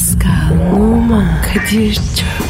Pascal, Oman, Kadir çok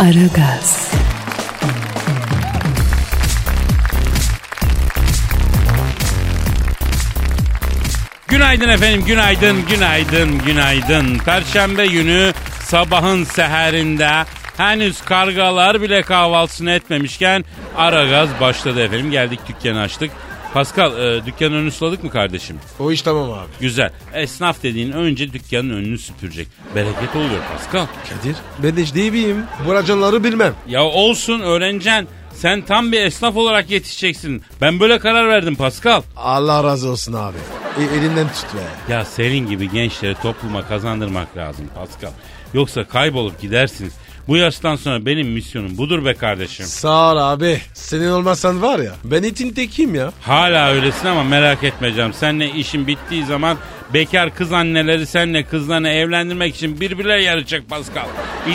Aragaz, Günaydın efendim, günaydın, günaydın, günaydın. Perşembe günü sabahın seherinde henüz kargalar bile kahvaltısını etmemişken ara gaz başladı efendim. Geldik dükkanı açtık. Pascal e, dükkanın önünü suladık mı kardeşim? O iş tamam abi. Güzel. Esnaf dediğin önce dükkanın önünü süpürecek. Bereket oluyor Pascal. Kadir ben de işte miyim? Bu raconları bilmem. Ya olsun öğreneceksin. Sen tam bir esnaf olarak yetişeceksin. Ben böyle karar verdim Pascal. Allah razı olsun abi. E, elinden tut be. Ya senin gibi gençleri topluma kazandırmak lazım Pascal. Yoksa kaybolup gidersiniz. Bu yaştan sonra benim misyonum budur be kardeşim. Sağ ol abi. Senin olmazsan var ya ben itin tekiyim ya. Hala öylesin ama merak etme canım. Seninle işin bittiği zaman bekar kız anneleri seninle kızlarını evlendirmek için birbirleri yarışacak Pascal.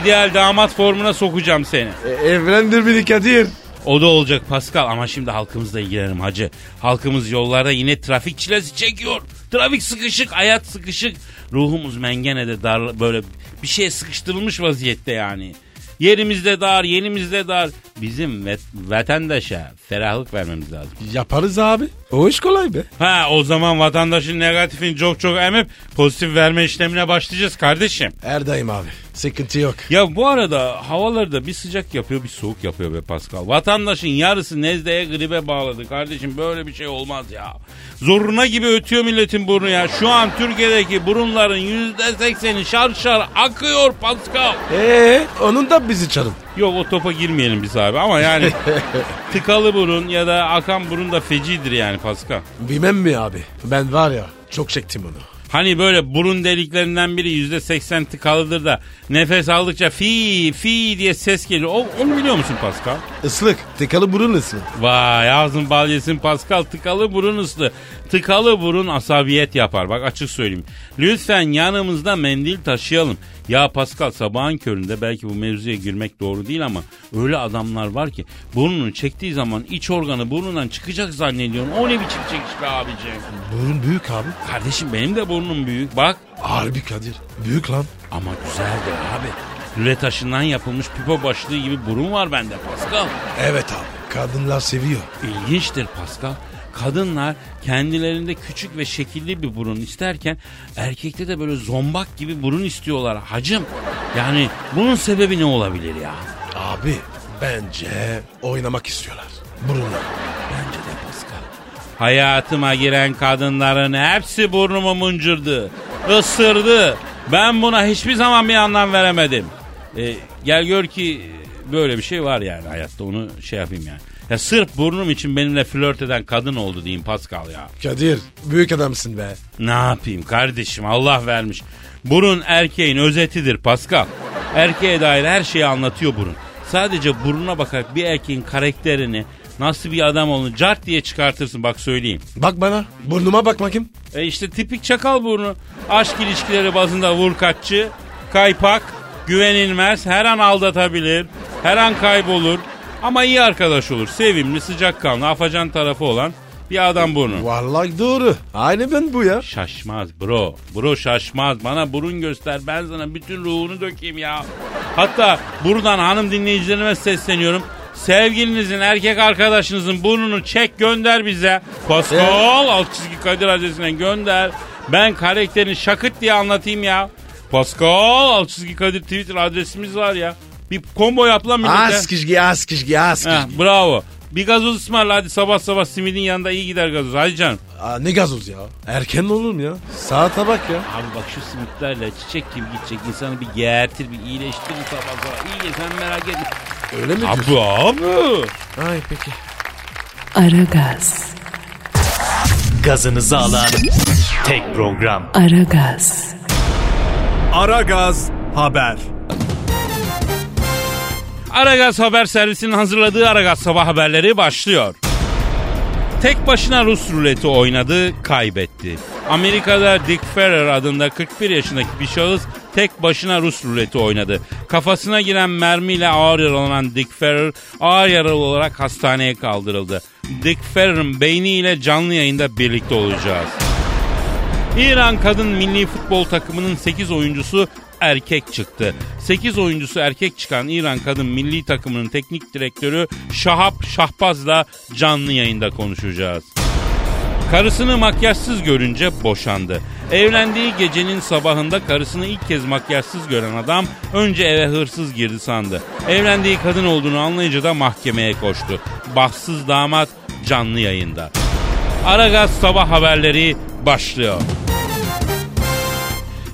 İdeal damat formuna sokacağım seni. E, evlendir beni Kadir. O da olacak Pascal ama şimdi halkımızla ilgilenelim hacı. Halkımız yollarda yine trafik çilesi çekiyor. Trafik sıkışık, hayat sıkışık. Ruhumuz mengenede dar böyle bir şeye sıkıştırılmış vaziyette yani. Yerimizde dar, yenimizde dar. Bizim vet- vatandaşa ferahlık vermemiz lazım. Yaparız abi. O iş kolay be. Ha o zaman vatandaşın negatifini çok çok emip pozitif verme işlemine başlayacağız kardeşim. Her daim abi. Sıkıntı yok. Ya bu arada havaları da bir sıcak yapıyor bir soğuk yapıyor be Pascal. Vatandaşın yarısı nezdeye gribe bağladı kardeşim böyle bir şey olmaz ya. Zoruna gibi ötüyor milletin burnu ya. Şu an Türkiye'deki burunların yüzde sekseni şar şar akıyor Pascal. Eee onun da bizi çarın. Yok o topa girmeyelim biz abi ama yani tıkalı burun ya da akan burun da fecidir yani Pascal. Bilmem mi abi? Ben var ya çok çektim onu. Hani böyle burun deliklerinden biri yüzde seksen tıkalıdır da nefes aldıkça fi fi diye ses geliyor. O, onu biliyor musun Pascal? Islık. Tıkalı burun ıslık. Vay ağzın bal yesin Pascal tıkalı burun ıslı. Tıkalı burun asabiyet yapar bak açık söyleyeyim. Lütfen yanımızda mendil taşıyalım. Ya Pascal sabahın köründe belki bu mevzuya girmek doğru değil ama öyle adamlar var ki burnunu çektiği zaman iç organı burnundan çıkacak zannediyorsun. O ne biçim çekiş be abiciğim. Burun büyük abi. Kardeşim benim de burnum büyük bak. Harbi Kadir. Büyük lan. Ama güzeldir abi. Lüle taşından yapılmış pipo başlığı gibi burun var bende Pascal. Evet abi. Kadınlar seviyor. İlginçtir Pascal. Kadınlar kendilerinde küçük ve şekilli bir burun isterken erkekte de böyle zombak gibi burun istiyorlar hacım. Yani bunun sebebi ne olabilir ya? Abi bence oynamak istiyorlar. Burunla. Bence de Pascal. Hayatıma giren kadınların hepsi burnumu muncurdu. ısırdı. Ben buna hiçbir zaman bir anlam veremedim. Ee, gel gör ki böyle bir şey var yani hayatta onu şey yapayım yani. Ya sırf burnum için benimle flört eden kadın oldu diyeyim Pascal ya. Kadir büyük adamsın be. Ne yapayım kardeşim Allah vermiş. Burun erkeğin özetidir Pascal. Erkeğe dair her şeyi anlatıyor burun. Sadece burnuna bakarak bir erkeğin karakterini nasıl bir adam olduğunu cart diye çıkartırsın bak söyleyeyim. Bak bana. Burnuma bak bakayım. E işte tipik çakal burnu. Aşk ilişkileri bazında vurkaççı, kaypak, güvenilmez, her an aldatabilir, her an kaybolur. Ama iyi arkadaş olur. Sevimli, sıcakkanlı, afacan tarafı olan bir adam burnu. Vallahi doğru. Aynı ben bu ya. Şaşmaz bro. Bro şaşmaz. Bana burun göster. Ben sana bütün ruhunu dökeyim ya. Hatta buradan hanım dinleyicilerime sesleniyorum. Sevgilinizin, erkek arkadaşınızın burnunu çek gönder bize. Pascal alt çizgi Kadir adresine gönder. Ben karakterini şakıt diye anlatayım ya. Pascal alt çizgi Kadir Twitter adresimiz var ya. Bir combo yap lan millete. Askışgi askışgi askışgi. Heh, bravo. Bir gazoz ısmarla hadi sabah sabah simidin yanında iyi gider gazoz. Hadi canım. Aa, ne gazoz ya? Erken olur mu ya? Saate bak ya. Abi bak şu simitlerle çiçek gibi gidecek insanı bir gertir bir iyileştirir sabah sabah. İyi sen merak etme. Öyle mi diyorsun? Abi abi. Ay peki. Aragaz, Gazınızı alan tek program. Aragaz, Aragaz Haber. Aragaz Haber Servisi'nin hazırladığı Aragaz Sabah Haberleri başlıyor. Tek başına Rus ruleti oynadı, kaybetti. Amerika'da Dick Ferrer adında 41 yaşındaki bir şahıs tek başına Rus ruleti oynadı. Kafasına giren mermiyle ağır yaralanan Dick Ferrer ağır yaralı olarak hastaneye kaldırıldı. Dick Ferrer'ın beyniyle canlı yayında birlikte olacağız. İran kadın milli futbol takımının 8 oyuncusu erkek çıktı. 8 oyuncusu erkek çıkan İran kadın milli takımının teknik direktörü Şahap Şahbaz'la canlı yayında konuşacağız. Karısını makyajsız görünce boşandı. Evlendiği gecenin sabahında karısını ilk kez makyajsız gören adam önce eve hırsız girdi sandı. Evlendiği kadın olduğunu anlayınca da mahkemeye koştu. Bahtsız damat canlı yayında. Aragaz sabah haberleri başlıyor.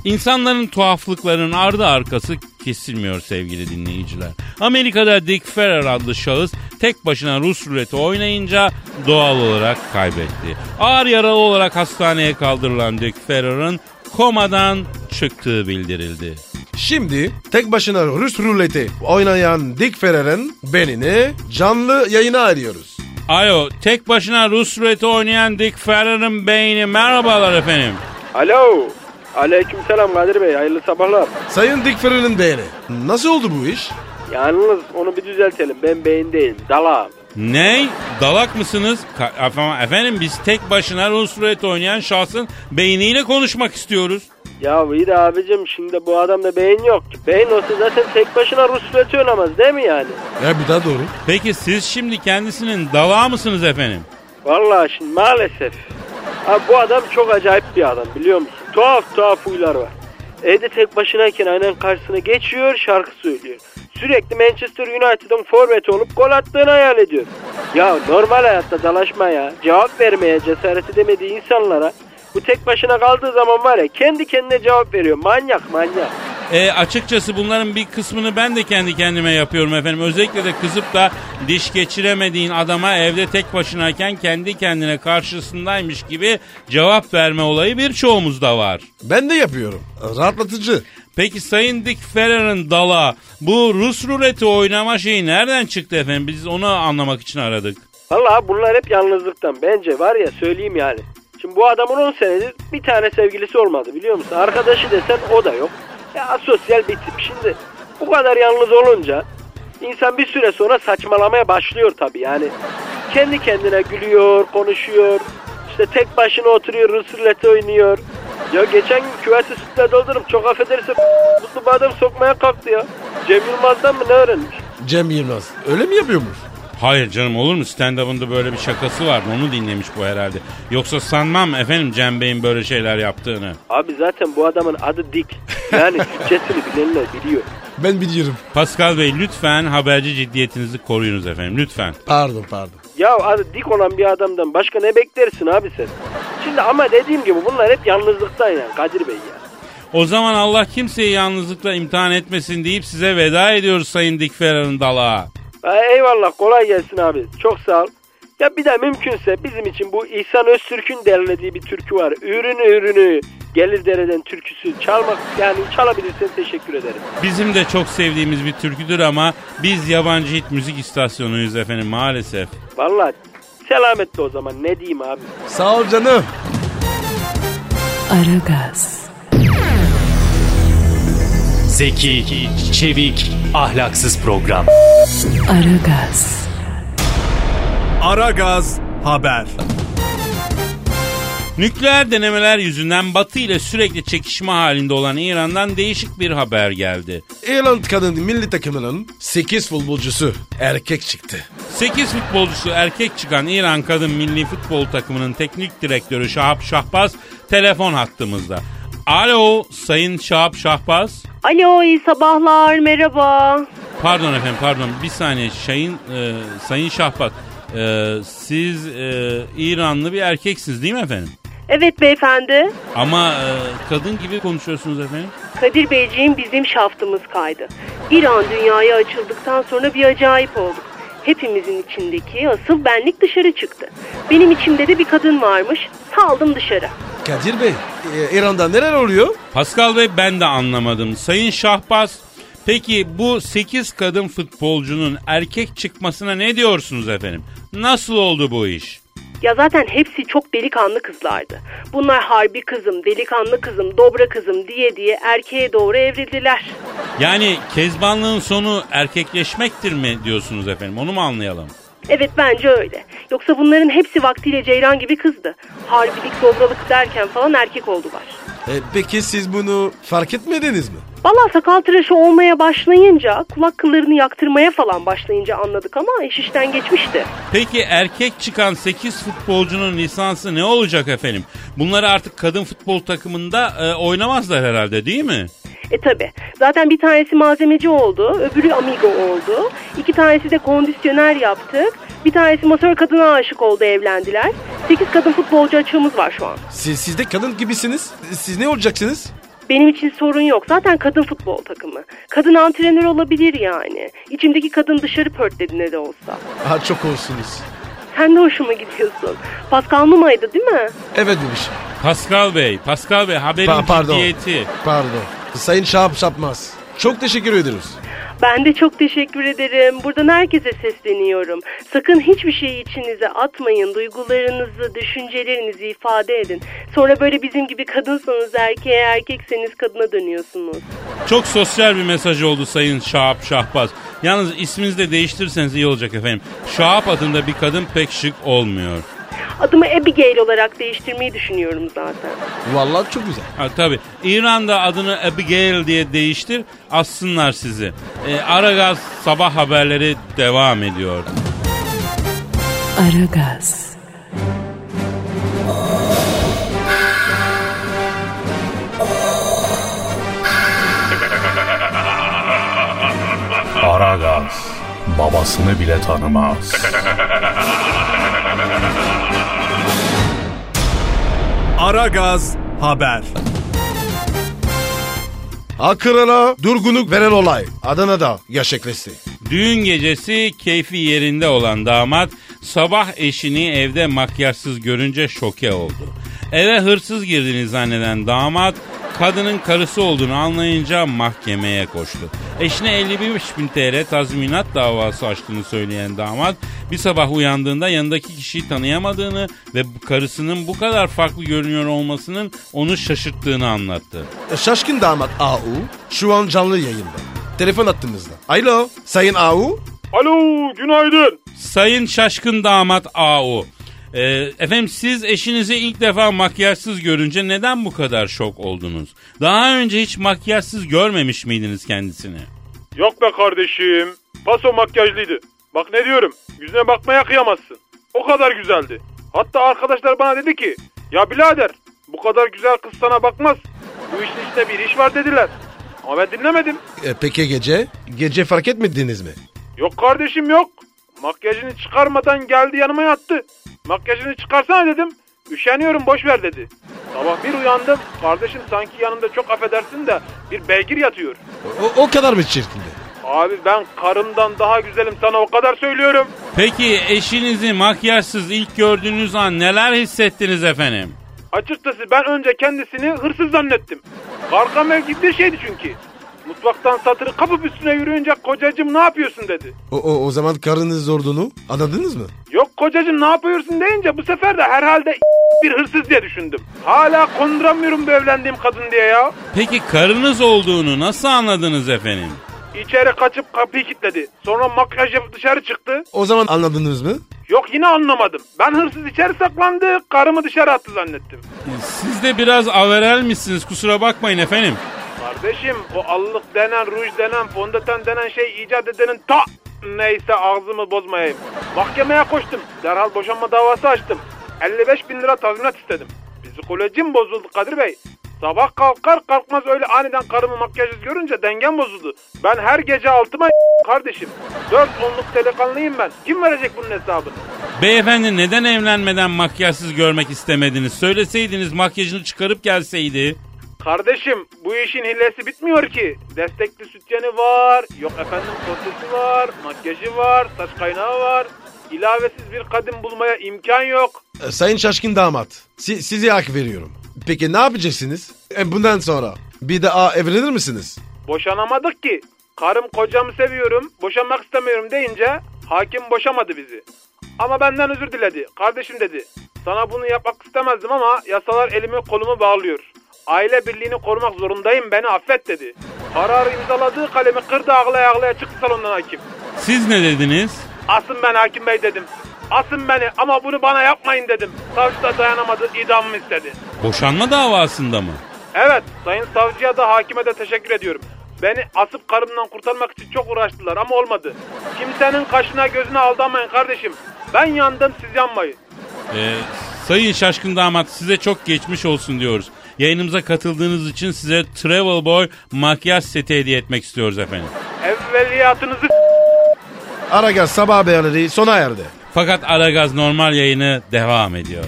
İnsanların tuhaflıklarının ardı arkası kesilmiyor sevgili dinleyiciler. Amerika'da Dick Ferrer adlı şahıs tek başına Rus ruleti oynayınca doğal olarak kaybetti. Ağır yaralı olarak hastaneye kaldırılan Dick Ferrer'ın komadan çıktığı bildirildi. Şimdi tek başına Rus ruleti oynayan Dick Ferrer'in benini canlı yayına arıyoruz. Alo tek başına Rus ruleti oynayan Dick Ferrer'ın beyni merhabalar efendim. Alo. Aleykümselam Kadir Bey. Hayırlı sabahlar. Sayın Dick Ferrer'in beyni. Nasıl oldu bu iş? Yalnız onu bir düzeltelim. Ben beyin değilim. Dalağım. Ney? Dalak mısınız? Ka- efendim, biz tek başına Rus ruleti oynayan şahsın beyniyle konuşmak istiyoruz. Ya iyi de abicim şimdi bu adamda beyin yok ki. Beyin olsa zaten tek başına Rus ruleti oynamaz değil mi yani? Ya bir daha doğru. Peki siz şimdi kendisinin dalağı mısınız efendim? Vallahi şimdi maalesef. Abi bu adam çok acayip bir adam biliyor musun? Tuhaf tuhaf huylar var. Evde tek başınayken aynen karşısına geçiyor şarkı söylüyor. Sürekli Manchester United'ın forveti olup gol attığını hayal ediyor. Ya normal hayatta dalaşma ya. Cevap vermeye cesaret edemediği insanlara bu tek başına kaldığı zaman var ya kendi kendine cevap veriyor. Manyak manyak. E, açıkçası bunların bir kısmını ben de kendi kendime yapıyorum efendim. Özellikle de kızıp da diş geçiremediğin adama evde tek başınayken kendi kendine karşısındaymış gibi cevap verme olayı birçoğumuzda var. Ben de yapıyorum. Rahatlatıcı. Peki Sayın Dick Ferrer'ın dala bu Rus ruleti oynama şeyi nereden çıktı efendim? Biz onu anlamak için aradık. Vallahi bunlar hep yalnızlıktan. Bence var ya söyleyeyim yani. Şimdi bu adamın 10 senedir bir tane sevgilisi olmadı biliyor musun? Arkadaşı desen o da yok. Ya asosyal bir tip. Şimdi bu kadar yalnız olunca insan bir süre sonra saçmalamaya başlıyor tabii yani. Kendi kendine gülüyor, konuşuyor. İşte tek başına oturuyor, Rus ruleti oynuyor. Ya geçen gün küveti sütle doldurup çok affedersin mutlu badem sokmaya kalktı ya. Cem Yılmaz'dan mı ne öğrenmiş? Cem Yılmaz. Öyle mi yapıyormuş? Hayır canım olur mu? Stand-up'ında böyle bir şakası vardı. Onu dinlemiş bu herhalde. Yoksa sanmam efendim Cem Bey'in böyle şeyler yaptığını. Abi zaten bu adamın adı Dick. Yani Türkçesini bilenler biliyor. Ben biliyorum. Pascal Bey lütfen haberci ciddiyetinizi koruyunuz efendim. Lütfen. Pardon pardon. Ya adı Dick olan bir adamdan başka ne beklersin abi sen? Şimdi ama dediğim gibi bunlar hep yalnızlıktan yani Kadir Bey ya. O zaman Allah kimseyi yalnızlıkla imtihan etmesin deyip size veda ediyoruz Sayın Dick Ferrer'ın dalağı. Eyvallah kolay gelsin abi. Çok sağ ol. Ya bir de mümkünse bizim için bu İhsan Öztürk'ün derlediği bir türkü var. Ürünü ürünü gelir dereden türküsü çalmak yani çalabilirsen teşekkür ederim. Bizim de çok sevdiğimiz bir türküdür ama biz yabancı hit müzik istasyonuyuz efendim maalesef. Vallahi selametle o zaman ne diyeyim abi. Sağ ol canım. Aragaz, Zeki, çevik, ahlaksız program. Aragaz, Aragaz Haber. Nükleer denemeler yüzünden Batı ile sürekli çekişme halinde olan İran'dan değişik bir haber geldi. İrland kadın milli takımının 8 futbolcusu erkek çıktı. 8 futbolcusu erkek çıkan İran kadın milli futbol takımının teknik direktörü Şahap Şahbaz telefon hattımızda. Alo Sayın Şahap Şahbaz. Alo iyi sabahlar merhaba. Pardon efendim pardon bir saniye Şahin, e, Sayın Şahbaz. e, siz e, İranlı bir erkeksiniz değil mi efendim? Evet beyefendi. Ama e, kadın gibi konuşuyorsunuz efendim. Kadir Beyciğim bizim şaftımız kaydı. İran dünyaya açıldıktan sonra bir acayip olduk. Hepimizin içindeki asıl benlik dışarı çıktı. Benim içimde de bir kadın varmış. Saldım dışarı. Kadir Bey, e, İran'da neler oluyor? Pascal Bey ben de anlamadım. Sayın Şahbaz peki bu 8 kadın futbolcunun erkek çıkmasına ne diyorsunuz efendim? Nasıl oldu bu iş? Ya zaten hepsi çok delikanlı kızlardı. Bunlar harbi kızım, delikanlı kızım, dobra kızım diye diye erkeğe doğru evrildiler. Yani kezbanlığın sonu erkekleşmektir mi diyorsunuz efendim? Onu mu anlayalım? Evet bence öyle. Yoksa bunların hepsi vaktiyle Ceyran gibi kızdı. Harbilik, dobralık derken falan erkek oldular. E, peki siz bunu fark etmediniz mi? Vallahi sakal tıraşı olmaya başlayınca, kulak kıllarını yaktırmaya falan başlayınca anladık ama iş işten geçmişti. Peki erkek çıkan 8 futbolcunun lisansı ne olacak efendim? Bunları artık kadın futbol takımında e, oynamazlar herhalde değil mi? E tabi. Zaten bir tanesi malzemeci oldu, öbürü amigo oldu. İki tanesi de kondisyoner yaptık. Bir tanesi masör kadına aşık oldu, evlendiler. Sekiz kadın futbolcu açığımız var şu an. Siz, siz de kadın gibisiniz. Siz ne olacaksınız? Benim için sorun yok. Zaten kadın futbol takımı. Kadın antrenör olabilir yani. İçimdeki kadın dışarı pörtledi ne de olsa. Ha çok olsunuz. Sen de hoşuma gidiyorsun. Pascal Numa'ydı değil mi? Evet demiş. Pascal Bey, Pascal Bey haberin Pa- pardon. ciddiyeti. Pardon. Sayın Şahap Şapmaz. Çok teşekkür ederiz. Ben de çok teşekkür ederim. Buradan herkese sesleniyorum. Sakın hiçbir şeyi içinize atmayın. Duygularınızı, düşüncelerinizi ifade edin. Sonra böyle bizim gibi kadınsanız erkeğe, erkekseniz kadına dönüyorsunuz. Çok sosyal bir mesaj oldu Sayın Şahap Şahbaz. Yalnız isminizi de değiştirirseniz iyi olacak efendim. Şahap adında bir kadın pek şık olmuyor. Adımı Abigail olarak değiştirmeyi düşünüyorum zaten. Vallahi çok güzel. Ha, tabii. İran'da adını Abigail diye değiştir, assınlar sizi. E, Aragaz sabah haberleri devam ediyor. Aragaz, Aragaz babasını bile tanımaz. Aragaz haber. Ankara durgunluk veren olay. Adana'da gerçekleşti. Düğün gecesi keyfi yerinde olan damat sabah eşini evde makyajsız görünce şoke oldu. Eve hırsız girdiğini zanneden damat kadının karısı olduğunu anlayınca mahkemeye koştu. Eşine 55 bin TL tazminat davası açtığını söyleyen damat bir sabah uyandığında yanındaki kişiyi tanıyamadığını ve bu karısının bu kadar farklı görünüyor olmasının onu şaşırttığını anlattı. E, Şaşkın damat AU şu an canlı yayında. Telefon attığımızda. Alo Sayın AU. Alo günaydın. Sayın şaşkın damat AU. Ee, efendim siz eşinizi ilk defa makyajsız görünce neden bu kadar şok oldunuz? Daha önce hiç makyajsız görmemiş miydiniz kendisini? Yok be kardeşim. Paso makyajlıydı. Bak ne diyorum. Yüzüne bakmaya kıyamazsın. O kadar güzeldi. Hatta arkadaşlar bana dedi ki ya birader bu kadar güzel kız sana bakmaz. Bu işin içinde bir iş var dediler. Ama ben dinlemedim. E, peki gece? Gece fark etmediniz mi? Yok kardeşim yok. Makyajını çıkarmadan geldi yanıma yattı. Makyajını çıkarsana dedim. Üşeniyorum boş ver dedi. Sabah bir uyandım. Kardeşim sanki yanımda çok affedersin de bir beygir yatıyor. O, o kadar mı çirkindi? Abi ben karımdan daha güzelim sana o kadar söylüyorum. Peki eşinizi makyajsız ilk gördüğünüz an neler hissettiniz efendim? Açıkçası ben önce kendisini hırsız zannettim. Karga mevki bir şeydi çünkü. Mutfaktan satırı kapıp üstüne yürüyünce kocacığım ne yapıyorsun dedi. O, o, o zaman karınız olduğunu anladınız mı? Yok kocacığım ne yapıyorsun deyince bu sefer de herhalde bir hırsız diye düşündüm. Hala konduramıyorum bu evlendiğim kadın diye ya. Peki karınız olduğunu nasıl anladınız efendim? İçeri kaçıp kapıyı kilitledi. Sonra makyaj yapıp dışarı çıktı. O zaman anladınız mı? Yok yine anlamadım. Ben hırsız içeri saklandı, karımı dışarı attı zannettim. Siz de biraz averel misiniz kusura bakmayın efendim. Kardeşim o allık denen, ruj denen, fondöten denen şey icat edenin ta neyse ağzımı bozmayayım. Mahkemeye koştum. Derhal boşanma davası açtım. 55 bin lira tazminat istedim. Psikolojim bozuldu Kadir Bey. Sabah kalkar kalkmaz öyle aniden karımı makyajsız görünce dengem bozuldu. Ben her gece altıma kardeşim. Dört onluk delikanlıyım ben. Kim verecek bunun hesabını? Beyefendi neden evlenmeden makyajsız görmek istemediniz? Söyleseydiniz makyajını çıkarıp gelseydi. Kardeşim bu işin hilesi bitmiyor ki. Destekli sütyeni var, yok efendim kotesi var, makyajı var, saç kaynağı var. İlavesiz bir kadın bulmaya imkan yok. E, Sayın Şaşkın damat. si- size hak veriyorum. Peki ne yapacaksınız? E bundan sonra bir daha evlenir misiniz? Boşanamadık ki. Karım kocamı seviyorum, boşanmak istemiyorum deyince hakim boşamadı bizi. Ama benden özür diledi. Kardeşim dedi. Sana bunu yapmak istemezdim ama yasalar elimi kolumu bağlıyor. Aile birliğini korumak zorundayım beni affet dedi. Kararı imzaladığı kalemi kırdı ağlaya ağlaya çıktı salondan hakim. Siz ne dediniz? Asın ben hakim bey dedim. Asın beni ama bunu bana yapmayın dedim. Savcı da dayanamadı idamımı istedi. Boşanma davasında mı? Evet sayın savcıya da hakime de teşekkür ediyorum. Beni asıp karımdan kurtarmak için çok uğraştılar ama olmadı. Kimsenin kaşına gözüne aldanmayın kardeşim. Ben yandım siz yanmayın. Ee, sayın Şaşkın Damat size çok geçmiş olsun diyoruz. Yayınımıza katıldığınız için size Travel Boy makyaj seti hediye etmek istiyoruz efendim. Evveliyatınızı Aragaz sabah haberleri sona erdi. Fakat Aragaz normal yayını devam ediyor.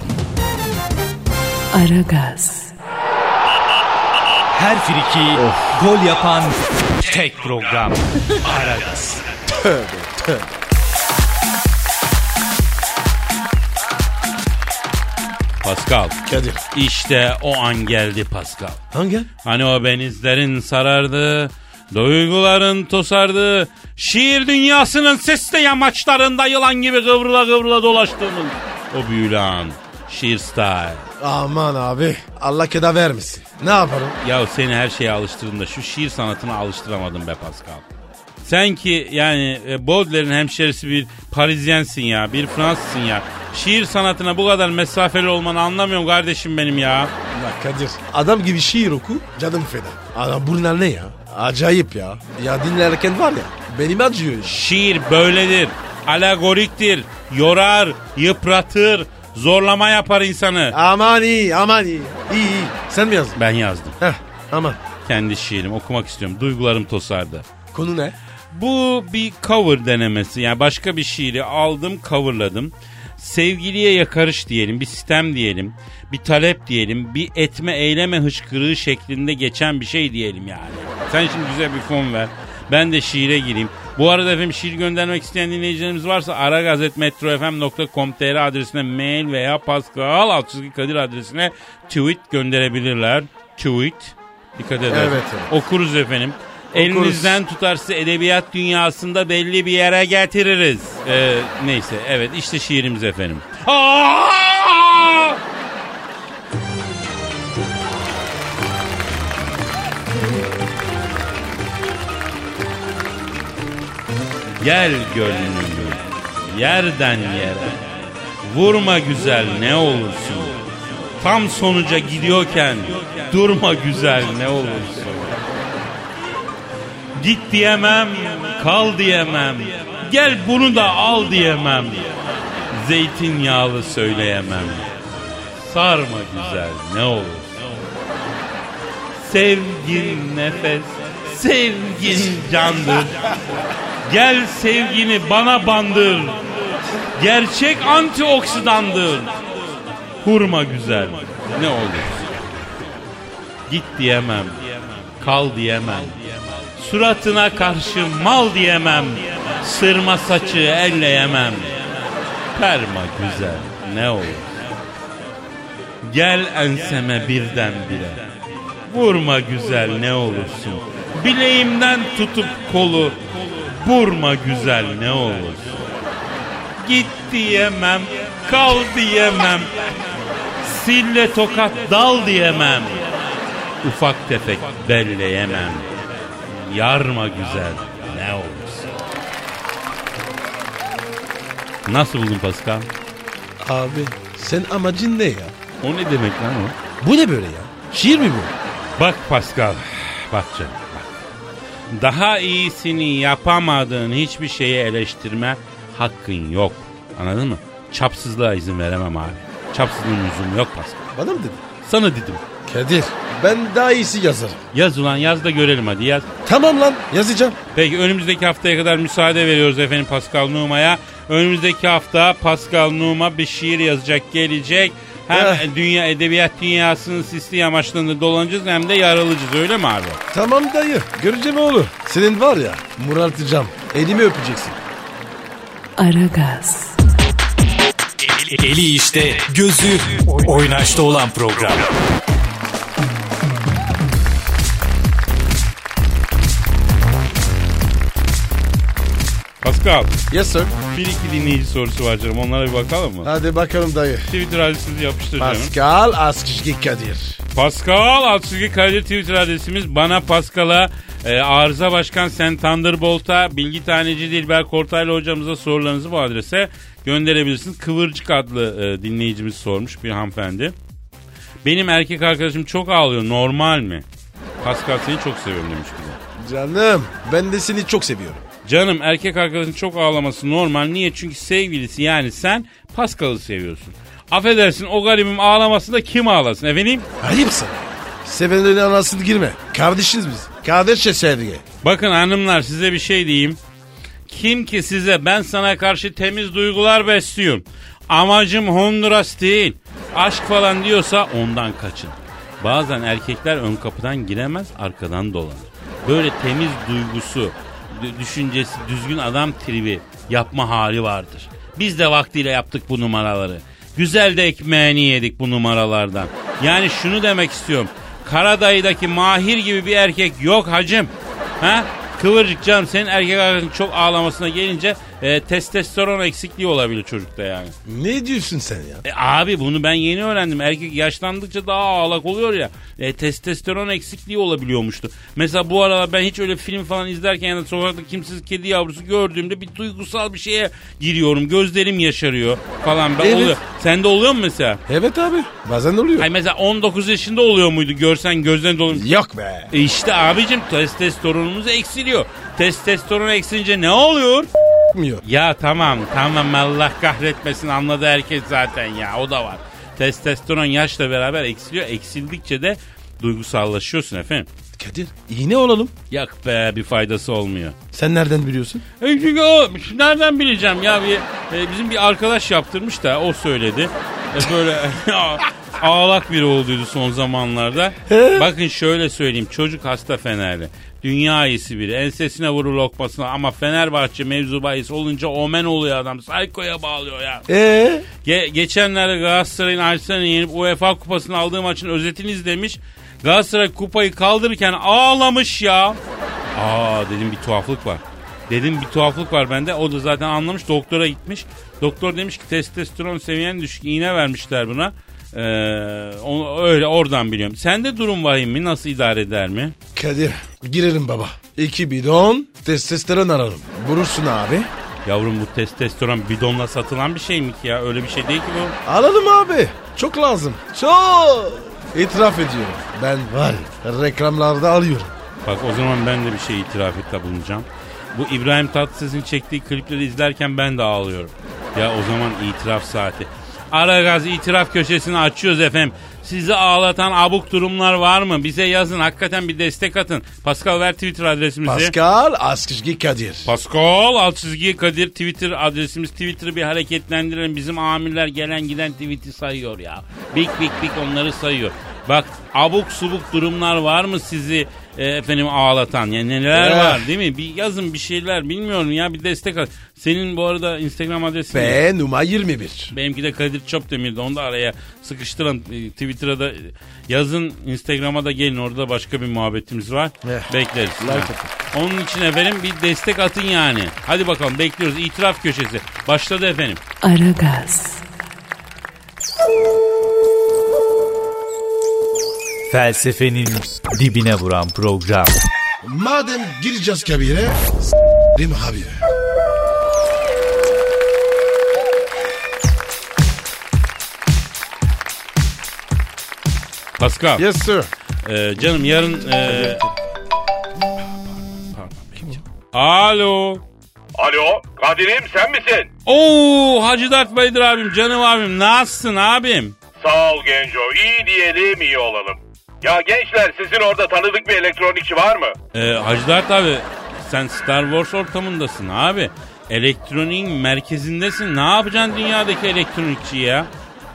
Aragaz, Her friki gol yapan tek program. Aragaz. Pascal. Kadir. İşte o an geldi Pascal. Hangi? Hani o benizlerin sarardı, duyguların tosardı, şiir dünyasının sesli yamaçlarında yılan gibi kıvrıla kıvrıla dolaştığımız o büyülü an. Şiir style. Aman abi. Allah keda vermesin. Ne yaparım? Ya seni her şeye alıştırdım da şu şiir sanatına alıştıramadım be Pascal. Sen ki yani e, Baudelaire'in hemşerisi bir Parisyensin ya, bir Fransızsın ya. Şiir sanatına bu kadar mesafeli olmanı anlamıyorum kardeşim benim ya. Ya Kadir. Adam gibi şiir oku canım feda. Adam bunlar ne ya? Acayip ya. Ya dinlerken var ya benim acıyor. Şiir böyledir. Alegoriktir. Yorar, yıpratır, zorlama yapar insanı. Aman iyi aman iyi. İyi iyi. Sen mi yazdın? Ben yazdım. Heh aman. Kendi şiirimi okumak istiyorum. Duygularım tosardı. Konu ne? Bu bir cover denemesi. Yani başka bir şiiri aldım, coverladım. Sevgiliye yakarış diyelim, bir sistem diyelim, bir talep diyelim, bir etme eyleme hıçkırığı şeklinde geçen bir şey diyelim yani. Sen şimdi güzel bir fon ver. Ben de şiire gireyim. Bu arada efendim şiir göndermek isteyen dinleyicilerimiz varsa aragazetmetrofm.com.tr adresine mail veya Pascal Altçızgi Kadir adresine tweet gönderebilirler. Tweet. Dikkat. Evet, evet. Okuruz efendim. Elinizden tutar edebiyat dünyasında belli bir yere getiririz. Ee, neyse evet işte şiirimiz efendim. Gel gönlüm yerden yere Vurma güzel ne olursun Tam sonuca gidiyorken Durma güzel ne olursun Git diyemem, kal diyemem. Gel bunu da al diyemem. Zeytinyağlı söyleyemem. Sarma güzel ne olur. Sevgin nefes, sevgin candır. Gel sevgini bana bandır. Gerçek antioksidandır. Hurma güzel ne olur. Git diyemem, kal diyemem. Suratına karşı mal diyemem. Sırma saçı elleyemem. Perma güzel ne olur. Gel enseme birden bire. Vurma güzel ne olursun. Bileğimden tutup kolu. Vurma güzel ne olursun. Git diyemem, kal diyemem. Sille tokat dal diyemem. Ufak tefek belleyemem. Yarma güzel ne olursun. Nasıl buldun Pascal? Abi sen amacın ne ya? O ne demek lan o? Bu ne böyle ya? Şiir mi bu? Bak Pascal, bak canım bak. Daha iyisini yapamadığın hiçbir şeyi eleştirme hakkın yok. Anladın mı? Çapsızlığa izin veremem abi. Çapsızlığın lüzumu yok Pascal. Bana mı dedin? Sana dedim. Kadir ben daha iyisi yazarım. Yaz ulan yaz da görelim hadi yaz. Tamam lan yazacağım. Peki önümüzdeki haftaya kadar müsaade veriyoruz efendim Pascal Numa'ya. Önümüzdeki hafta Pascal Numa bir şiir yazacak gelecek. Hem Eh. dünya edebiyat dünyasının sisli yamaçlarında dolanacağız hem de yaralayacağız öyle mi abi? Tamam dayı göreceğim oğlu. Senin var ya murartacağım. Elimi öpeceksin. Aragaz, Eli işte, gözü oynaşta olan program. Pascal Yes sir. bir iki dinleyici sorusu var canım onlara bir bakalım mı? Hadi bakalım dayı. Twitter adresimizi yapıştır canım. Pascal Askışki Kadir. Pascal Altçizgi Kadir Twitter adresimiz. Bana Pascal'a, e, Arıza Başkan Sen Thunderbolt'a, Bilgi Taneci Dilber Kortaylı hocamıza sorularınızı bu adrese gönderebilirsiniz. Kıvırcık adlı e, dinleyicimiz sormuş bir hanımefendi. Benim erkek arkadaşım çok ağlıyor normal mi? Pascal seni çok seviyorum demiş bize. Canım ben de seni çok seviyorum. Canım erkek arkadaşın çok ağlaması normal. Niye? Çünkü sevgilisi yani sen Pascal'ı seviyorsun. Affedersin o garibim ağlaması da kim ağlasın efendim? Ayıp sana. Sevenlerin arasına girme. Kardeşiz biz. Kardeşçe sevgi. Bakın hanımlar size bir şey diyeyim. Kim ki size ben sana karşı temiz duygular besliyorum. Amacım Honduras değil. Aşk falan diyorsa ondan kaçın. Bazen erkekler ön kapıdan giremez arkadan dolanır. Böyle temiz duygusu, düşüncesi, düzgün adam tribi yapma hali vardır. Biz de vaktiyle yaptık bu numaraları. Güzel de ekmeğini yedik bu numaralardan. Yani şunu demek istiyorum. Karadayı'daki Mahir gibi bir erkek yok hacım. Ha? Kıvırcık canım senin erkek arkadaşın çok ağlamasına gelince e, testosteron eksikliği olabilir çocukta yani. Ne diyorsun sen ya? E, abi bunu ben yeni öğrendim. Erkek yaşlandıkça daha ağlak oluyor ya. E, testosteron eksikliği olabiliyormuştu. Mesela bu aralar ben hiç öyle film falan izlerken ya da sokakta kimsiz kedi yavrusu gördüğümde bir duygusal bir şeye giriyorum. Gözlerim yaşarıyor falan. Ben Evet. oluyor. Sende oluyor mu mesela? Evet abi. Bazen oluyor. Ay mesela 19 yaşında oluyor muydu? Görsen gözlerin dolu. Yok be. E işte abicim testosteronumuz eksiliyor. Testosteron eksilince ne oluyor? Yapmıyor. Ya tamam tamam Allah kahretmesin anladı herkes zaten ya o da var. Testosteron yaşla beraber eksiliyor. Eksildikçe de duygusallaşıyorsun efendim. Kadir iğne olalım. Yak be bir faydası olmuyor. Sen nereden biliyorsun? E çünkü o nereden bileceğim ya bir e, bizim bir arkadaş yaptırmış da o söyledi. E, böyle ağlak biri olduydu son zamanlarda. Bakın şöyle söyleyeyim çocuk hasta Fenerli. Dünya iyisi biri. Ensesine vurur lokmasına ama Fenerbahçe mevzu bahis olunca omen oluyor adam. Saykoya bağlıyor ya. Eee? Ge- geçenlerde Galatasaray'ın Arsenal'i yenip UEFA kupasını aldığı maçın özetini izlemiş. Galatasaray kupayı kaldırırken ağlamış ya. Aa dedim bir tuhaflık var. Dedim bir tuhaflık var bende. O da zaten anlamış doktora gitmiş. Doktor demiş ki testosteron seviyen düşük iğne vermişler buna. Ee, onu, öyle oradan biliyorum. Sende durum vahim mi? Nasıl idare eder mi? Kadir girelim baba. İki bidon testosteron ararım. Vurursun abi. Yavrum bu testosteron bidonla satılan bir şey mi ki ya? Öyle bir şey değil ki bu. Alalım abi. Çok lazım. Çok. İtiraf ediyorum. Ben var ya, reklamlarda alıyorum. Bak o zaman ben de bir şey itiraf ette bulunacağım. Bu İbrahim Tatlıses'in çektiği klipleri izlerken ben de ağlıyorum. Ya o zaman itiraf saati. Aragaz itiraf köşesini açıyoruz efendim. Sizi ağlatan abuk durumlar var mı? Bize yazın hakikaten bir destek atın. Pascal ver Twitter adresimizi. Pascal Askışki Kadir. Pascal çizgi Kadir Twitter adresimiz. Twitter'ı bir hareketlendirelim. Bizim amirler gelen giden tweet'i sayıyor ya. Bik bik bik onları sayıyor. Bak abuk subuk durumlar var mı sizi e, efendim ağlatan? Yani neler Eh. var değil mi? Bir yazın bir şeyler bilmiyorum ya bir destek at. Senin bu arada Instagram adresin ne? Ve numara 21. Benimki de Kadir Çopdemir'di. Onu da araya sıkıştırın. E, Twitter'a da e, yazın. Instagram'a da gelin. Orada başka bir muhabbetimiz var. Eh. Bekleriz. Like Ha. Onun için efendim bir destek atın yani. Hadi bakalım bekliyoruz. İtiraf köşesi. Başladı efendim. Aragaz, Felsefenin dibine vuran program. Madem gireceğiz kabire s**rim abi. Pascal. Yes sir. e, canım yarın... E... Alo. Alo Kadir'im sen misin? Oo Hacı Dert Baydır abim canım abim nasılsın abim? Sağ ol Genco iyi diyelim iyi olalım. Ya gençler sizin orada tanıdık bir elektronikçi var mı? Ee, Hacı Dert abi sen Star Wars ortamındasın abi. Elektroniğin merkezindesin. Ne yapacaksın dünyadaki elektronikçi ya?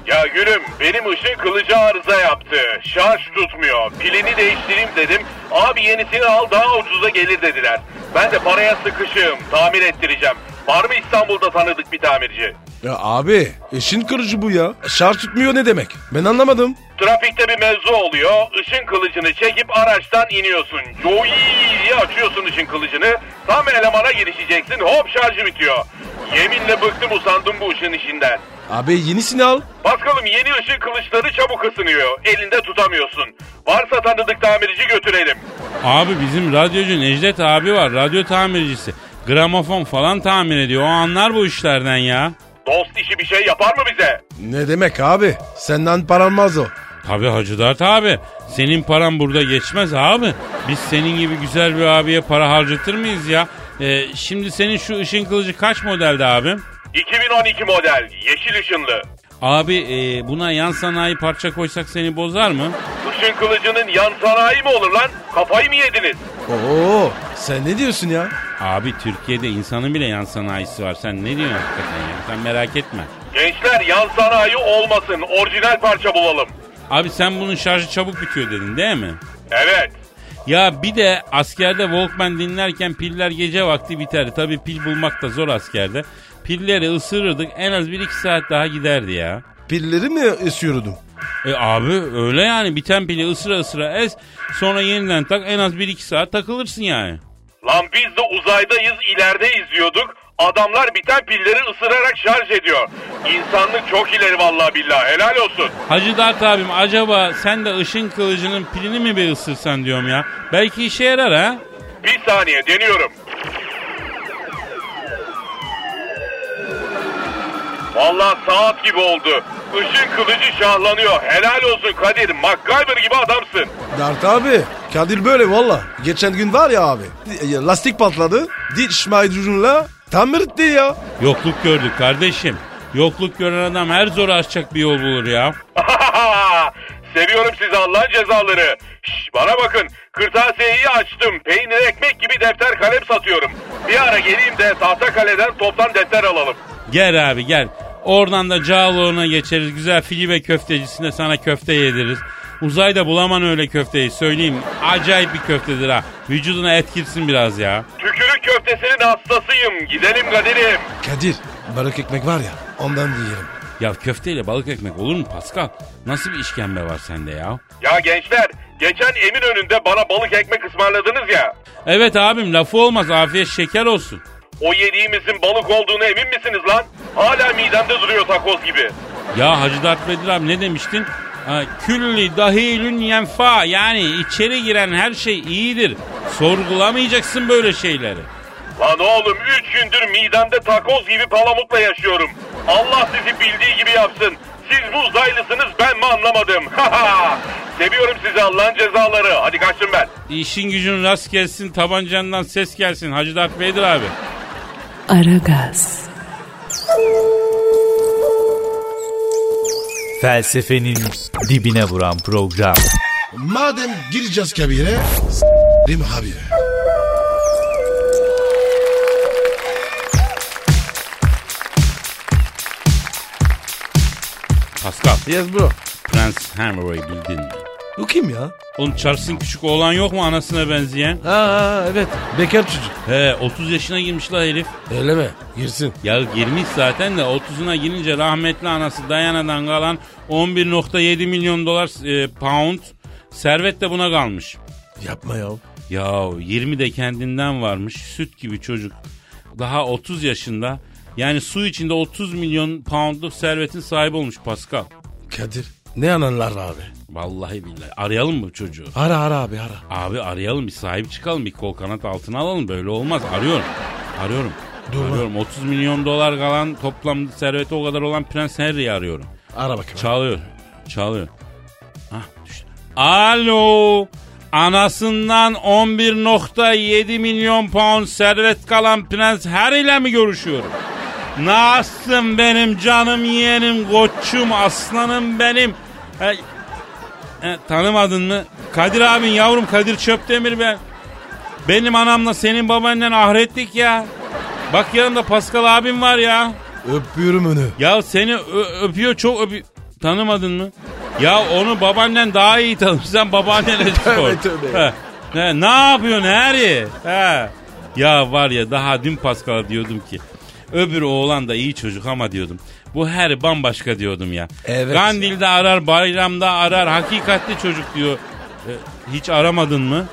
Ya gülüm benim ışın kılıcı arıza yaptı. Şarj tutmuyor. Pilini değiştireyim dedim. Abi yenisini al daha ucuza gelir dediler. Ben de paraya sıkışığım. Tamir ettireceğim. Var mı İstanbul'da tanıdık bir tamirci? Ya abi işin kırıcı bu ya. Şarj tutmuyor ne demek? Ben anlamadım. Trafikte bir mevzu oluyor. Işın kılıcını çekip araçtan iniyorsun. Joy diye açıyorsun ışın kılıcını. Tam elemana girişeceksin. Hop şarjı bitiyor. Yeminle bıktım usandım bu ışın işinden. Abi yenisini al. Paskal'ım yeni ışın kılıçları çabuk ısınıyor. Elinde tutamıyorsun. Varsa tanıdık tamirci götürelim. Abi bizim radyocu Necdet abi var. Radyo tamircisi. Gramofon falan tamir ediyor. O anlar bu işlerden ya. Dost işi bir şey yapar mı bize? Ne demek abi? Senden paranmaz o. Tabi Hacı Dert abi. Senin paran burada geçmez abi. Biz senin gibi güzel bir abiye para harcatır mıyız ya? Ee, şimdi senin şu ışın kılıcı kaç modelde abim? 2012 model yeşil ışınlı. Abi e, buna yan sanayi parça koysak seni bozar mı? Işın kılıcının yan sanayi mi olur lan? Kafayı mı yediniz? Oo, sen ne diyorsun ya? Abi Türkiye'de insanın bile yan sanayisi var. Sen ne diyorsun hakikaten ya? Sen merak etme. Gençler yan sanayi olmasın. Orijinal parça bulalım. Abi sen bunun şarjı çabuk bitiyor dedin değil mi? Evet. Ya bir de askerde Walkman dinlerken piller gece vakti biterdi. Tabi pil bulmak da zor askerde. Pilleri ısırırdık en az 1-2 saat daha giderdi ya. Pilleri mi ısıyordum? E abi öyle yani biten pili ısıra ısıra ez sonra yeniden tak en az 1-2 saat takılırsın yani. Lan biz de uzaydayız ileride izliyorduk. Adamlar biten pilleri ısırarak şarj ediyor. İnsanlık çok ileri vallahi billahi helal olsun. Hacı Dert abim acaba sen de ışın kılıcının pilini mi bir ısırsan diyorum ya. Belki işe yarar ha. Bir saniye deniyorum. Vallahi saat gibi oldu. Işın kılıcı şahlanıyor. Helal olsun Kadir. MacGyver gibi adamsın. Dert abi. Kadir böyle valla. Geçen gün var ya abi. Lastik patladı. Diş macunuyla tamir etti ya. Yokluk gördük kardeşim. Yokluk gören adam her zor aşacak bir yol bulur ya. Seviyorum sizi Allah'ın cezaları. Şş, bana bakın kırtasiyeyi açtım. Peynir ekmek gibi defter kalem satıyorum. Bir ara geleyim de tahta kaleden toptan defter alalım. Gel abi gel. Oradan da Cağaloğlu'na geçeriz. Güzel filibe köftecisinde sana köfte yediririz. Uzayda bulaman öyle köfteyi söyleyeyim. Acayip bir köftedir ha. Vücuduna et girsin biraz ya. Tükürük köftesinin hastasıyım. Gidelim Kadir'im. Kadir balık ekmek var ya ondan diyelim. Ya köfteyle balık ekmek olur mu Pascal? Nasıl bir işkembe var sende ya? Ya gençler geçen emin önünde bana balık ekmek ısmarladınız ya. Evet abim lafı olmaz afiyet şeker olsun. O yediğimizin balık olduğunu emin misiniz lan? Hala midemde duruyor takoz gibi. Ya Hacı Dert Vedir abi ne demiştin? Külli dahilün yenfa yani içeri giren her şey iyidir. Sorgulamayacaksın böyle şeyleri. Lan oğlum 3 gündür midemde takoz gibi palamutla yaşıyorum. Allah sizi bildiği gibi yapsın. Siz bu uzaylısınız ben mi anlamadım. Seviyorum sizi Allah'ın cezaları. Hadi kaçtım ben. İşin gücün rast gelsin tabancandan ses gelsin Hacı Dert Vedir abi. Aragaz, Felsefenin dibine vuran program. Madem gireceğiz kabire s**rim abi. Pascal, Yes bro. Prens Henry'i bildin mi? Bu kim ya? Oğlum Charles'ın küçük oğlan yok mu anasına benzeyen? Ha, ha evet bekar çocuk. He 30 yaşına girmiş la herif. Öyle mi? Girsin. Ya girmiş zaten de 30'una girince rahmetli anası Dayana'dan kalan 11.7 milyon dolar e, pound servet de buna kalmış. Yapma ya. Ya 20 de kendinden varmış süt gibi çocuk. Daha 30 yaşında yani su içinde 30 milyon poundluk servetin sahibi olmuş Pascal. Kadir ne ananlar abi. Vallahi billahi arayalım mı çocuğu? Ara ara abi ara. Abi arayalım bir sahip çıkalım bir kol kanat altına alalım böyle olmaz arıyorum. Arıyorum. Dur lan. arıyorum 30 milyon dolar kalan toplam serveti o kadar olan Prens Harry'i arıyorum. Ara bakayım. Çalıyor. Çalıyor. Hah düştü. Alo. Anasından 11.7 milyon pound servet kalan Prens Harry ile mi görüşüyorum? Nasılsın benim canım yeğenim, koçum, aslanım benim. E, e, tanımadın mı? Kadir abin yavrum Kadir Çöptemir ben. Benim anamla senin babaannen ahrettik ya. Bak yanımda Pascal abim var ya. Öpüyorum onu. Ya seni öpüyor çok öpüyor. Tanımadın mı? Ya onu babaannen daha iyi tanır. Sen babaannenle sor. Tövbe. He. He, ne yapıyorsun Harry? He. Ya var ya daha dün Pascal'a diyordum ki öbür oğlan da iyi çocuk ama diyordum. Bu her bambaşka diyordum ya. Evet Gandil'de arar, bayramda arar. Hakikatli çocuk diyor. E, hiç aramadın mı?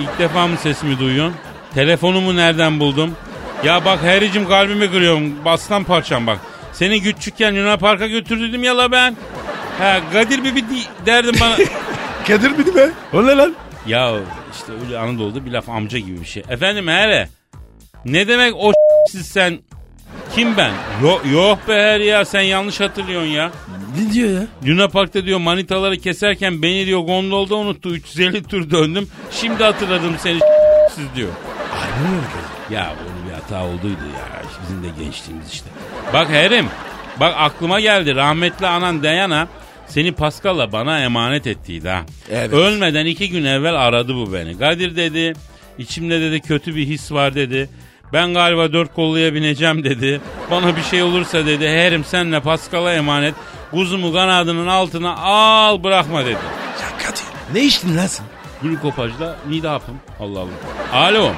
İlk defa mı sesimi duyuyorsun? Telefonumu nereden buldum? Ya bak hericim kalbimi kırıyorum. Bastan parçam bak. Seni küçükken Luna Park'a götürdüm ya la ben. Ha Kadir di- derdim bana. Kadir miydi be? O ne lan? ya işte öyle Anadolu'da bir laf amca gibi bir şey. Efendim hele. Ne demek o siz sen? Kim ben? Yok, yok be her ya sen yanlış hatırlıyorsun ya. Ne diyor ya? Luna Park'ta diyor manitaları keserken beni diyor gondolda unuttu. 350 tur döndüm. Şimdi hatırladım seni siz diyor. Ne oluyor Kadir? Ya böyle bir hata olduydu ya. Bizim de gençliğimiz işte. Bak Herim. Bak aklıma geldi. Rahmetli anan Dayana seni Pascal'la bana emanet ettiydi ha. Evet. Ölmeden iki gün evvel aradı bu beni. Kadir dedi. içimde dedi kötü bir his var dedi. Ben galiba dört kolluya bineceğim dedi. Bana bir şey olursa dedi. Herim senle Pascal'a emanet. Kuzumu kanadının altına al bırakma dedi. Ya Kadir ne içtin lan sen? Glukopajla mide hapım. Allah Allah. Alo.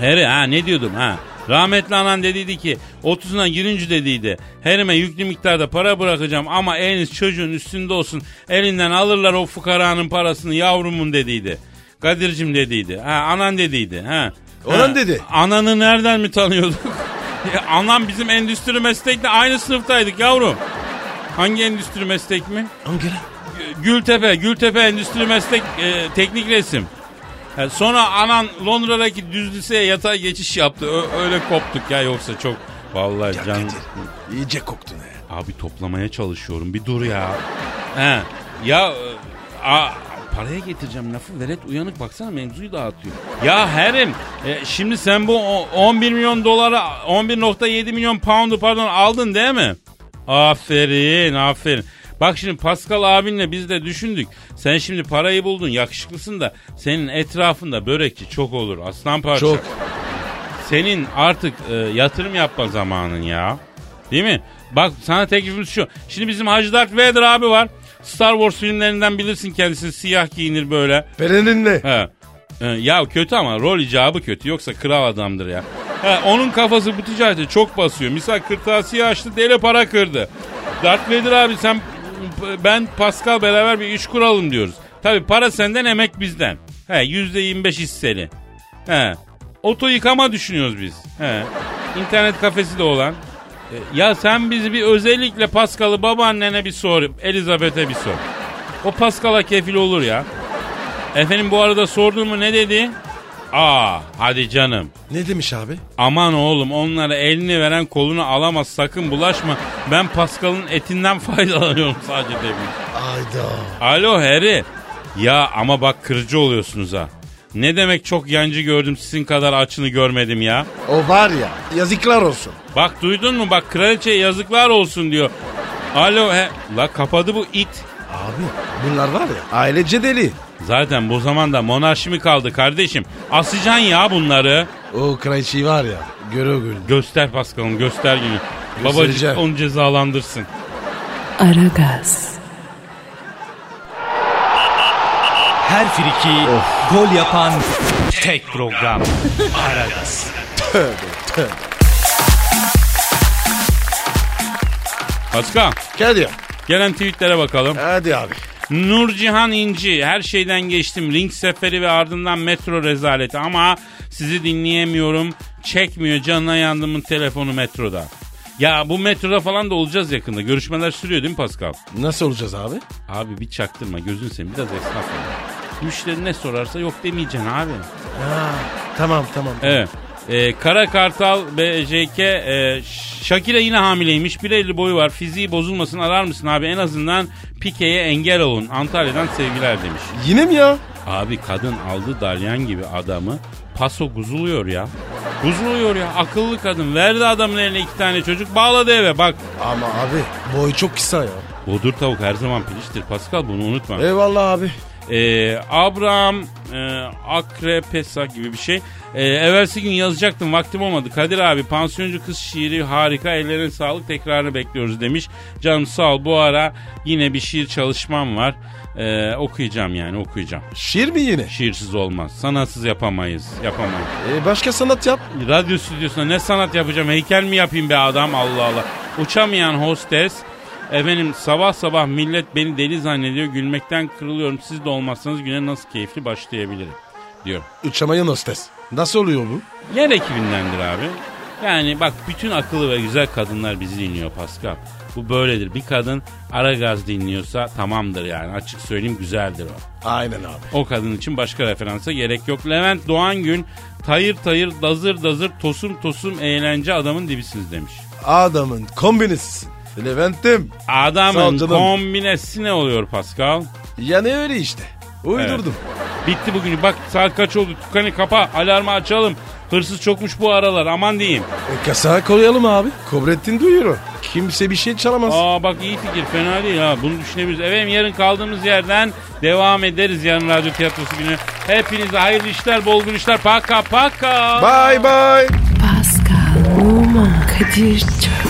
Heri ha ne diyordum ha. Rahmetli anan dediydi ki 30'una girince dediydi. Herime yüklü miktarda para bırakacağım ama eliniz çocuğun üstünde olsun. Elinden alırlar o fukaranın parasını yavrumun dediydi. Kadir'cim dediydi. Ha anan dediydi. Ha. Ha, dedi. Ananı nereden mi tanıyorduk? Ya, Anam bizim endüstri meslekle aynı sınıftaydık yavrum. Hangi endüstri meslek mi? Hangi lan? Gültepe, Gültepe Endüstri Meslek e, Teknik Resim. Ha, sonra anan Londra'daki düz liseye yatay geçiş yaptı. Ö- öyle koptuk ya yoksa çok vallahi Ya can Kadir iyice koktun ha. abi toplamaya çalışıyorum. Bir dur ya. He. Ya e, a, paraya getireceğim lafı veret uyanık baksana mevzuyu dağıtıyor. Ya herim e, şimdi sen bu o- 11 milyon dolara 11.7 milyon pound'u pardon aldın değil mi? Aferin aferin. Bak şimdi Pascal abinle biz de düşündük. Sen şimdi parayı buldun yakışıklısın da senin etrafında börekçi çok olur aslan parça. Çok. Senin artık e, yatırım yapma zamanın ya. Değil mi? Bak sana teklifimiz şu. Şimdi bizim Hacı Darth Vader abi var. Star Wars filmlerinden bilirsin kendisini siyah giyinir böyle. Perenin ne? He. Ya kötü ama rol icabı kötü yoksa kral adamdır ya. He, onun kafası bu ticarete çok basıyor. Misal kırtasiye açtı deli para kırdı. Darth Vader abi sen ben Pascal beraber bir iş kuralım diyoruz. Tabi para senden emek bizden. He yüzde yirmi beş hisseli. He. Oto yıkama düşünüyoruz biz. He. İnternet kafesi de olan. E, Ya sen bizi bir özellikle Pascal'ı babaannene bir sor. Elizabeth'e bir sor. O Pascal'a kefil olur ya. Efendim bu arada sordun mu ne dedi? Aa hadi canım. Ne demiş abi? Aman oğlum onlara elini veren kolunu alamaz sakın bulaşma. Ben Pascal'ın etinden faydalanıyorum sadece demiş. Ayda. Alo Harry. Ya ama bak kırıcı oluyorsunuz ha. Ne demek çok yancı gördüm sizin kadar açını görmedim ya. O var ya yazıklar olsun. Bak duydun mu bak kraliçeye yazıklar olsun diyor. Alo he. La kapadı bu it. Abi bunlar var ya ailece deli. Zaten bu zamanda monarşi mi kaldı kardeşim? Asacaksın ya bunları. O kraliçeyi var ya göre göre. Göster Paskal'ım göster günü. Babacık onu cezalandırsın. Aragaz, Her friki gol yapan tek program. Aragaz. Paskal Kadir gelen tweetlere bakalım. hadi abi. Nurcihan İnci her şeyden geçtim. Ring seferi ve ardından metro rezaleti ama sizi dinleyemiyorum. Çekmiyor canına yandımın telefonu metroda. Ya bu metroda falan da olacağız yakında. Görüşmeler sürüyor değil mi Pascal? Nasıl olacağız abi? Abi bir çaktırma gözün seveyim biraz esnaf ol. Müşteri ne sorarsa yok demeyeceksin abi. Ha, tamam tamam. Evet. Ee, Kara Kartal BJK e, Shakira yine hamileymiş. 1.50 boyu var. Fiziği bozulmasın arar mısın abi? En azından Pike'ye engel olun. Antalya'dan sevgiler demiş. Yine mi ya? Abi kadın aldı dalyan gibi adamı. Paso guzuluyor ya. Guzuluyor ya. Akıllı kadın. Verdi adamın eline iki tane çocuk. Bağladı eve bak. Ama abi boy çok kısa ya. Bodur tavuk her zaman piliştir. Pascal bunu unutma. Eyvallah abi. Ee, Abraham e, Akrepesa gibi bir şey. Ee, evvelsi gün yazacaktım vaktim olmadı. Kadir abi pansiyoncu kız şiiri harika ellerine sağlık tekrarını bekliyoruz demiş. Canım sağ ol bu ara yine bir şiir çalışmam var. Ee, okuyacağım yani okuyacağım. Şiir mi yine? Şiirsiz olmaz. Sanatsız yapamayız. Yapamayız. E, başka sanat yap. Radyo stüdyosunda ne sanat yapacağım? Heykel mi yapayım be adam? Allah Allah. Uçamayan hostes. Efendim sabah sabah millet beni deli zannediyor. Gülmekten kırılıyorum. Siz de olmazsanız güne nasıl keyifli başlayabilirim diyor. Uçamayan hostes. Nasıl oluyor bu? Yer ekibindendir abi. Yani bak bütün akıllı ve güzel kadınlar bizi dinliyor Pascal. Bu böyledir. Bir kadın ara gaz dinliyorsa tamamdır yani. Açık söyleyeyim güzeldir o. Aynen abi. O kadın için başka referansa gerek yok. Levent Doğan Gün tayır tayır dazır dazır tosum tosum eğlence adamın dibisiniz demiş. Adamın kombinesisin. Levent'im. Sağ ol Adamın canım. kombinesi ne oluyor Pascal? Yani öyle işte. Uydurdum. Bitti bugün. Bak saat kaç oldu? Tukanı kapa. Alarmı açalım. Hırsız çokmuş bu aralar. Aman diyeyim. E, kasağa koyalım abi. Kobrettin duyuyor. Kimse bir şey çalamaz. Aa bak iyi fikir. Fena değil ha. Bunu düşünebiliriz. Efendim yarın kaldığımız yerden devam ederiz. Yarın radyo tiyatrosu günü. Hepinize hayırlı işler, bol gülüşler. Paka paka. Bye bye. Pascal, Oman, Kadir çok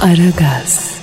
Aragaz.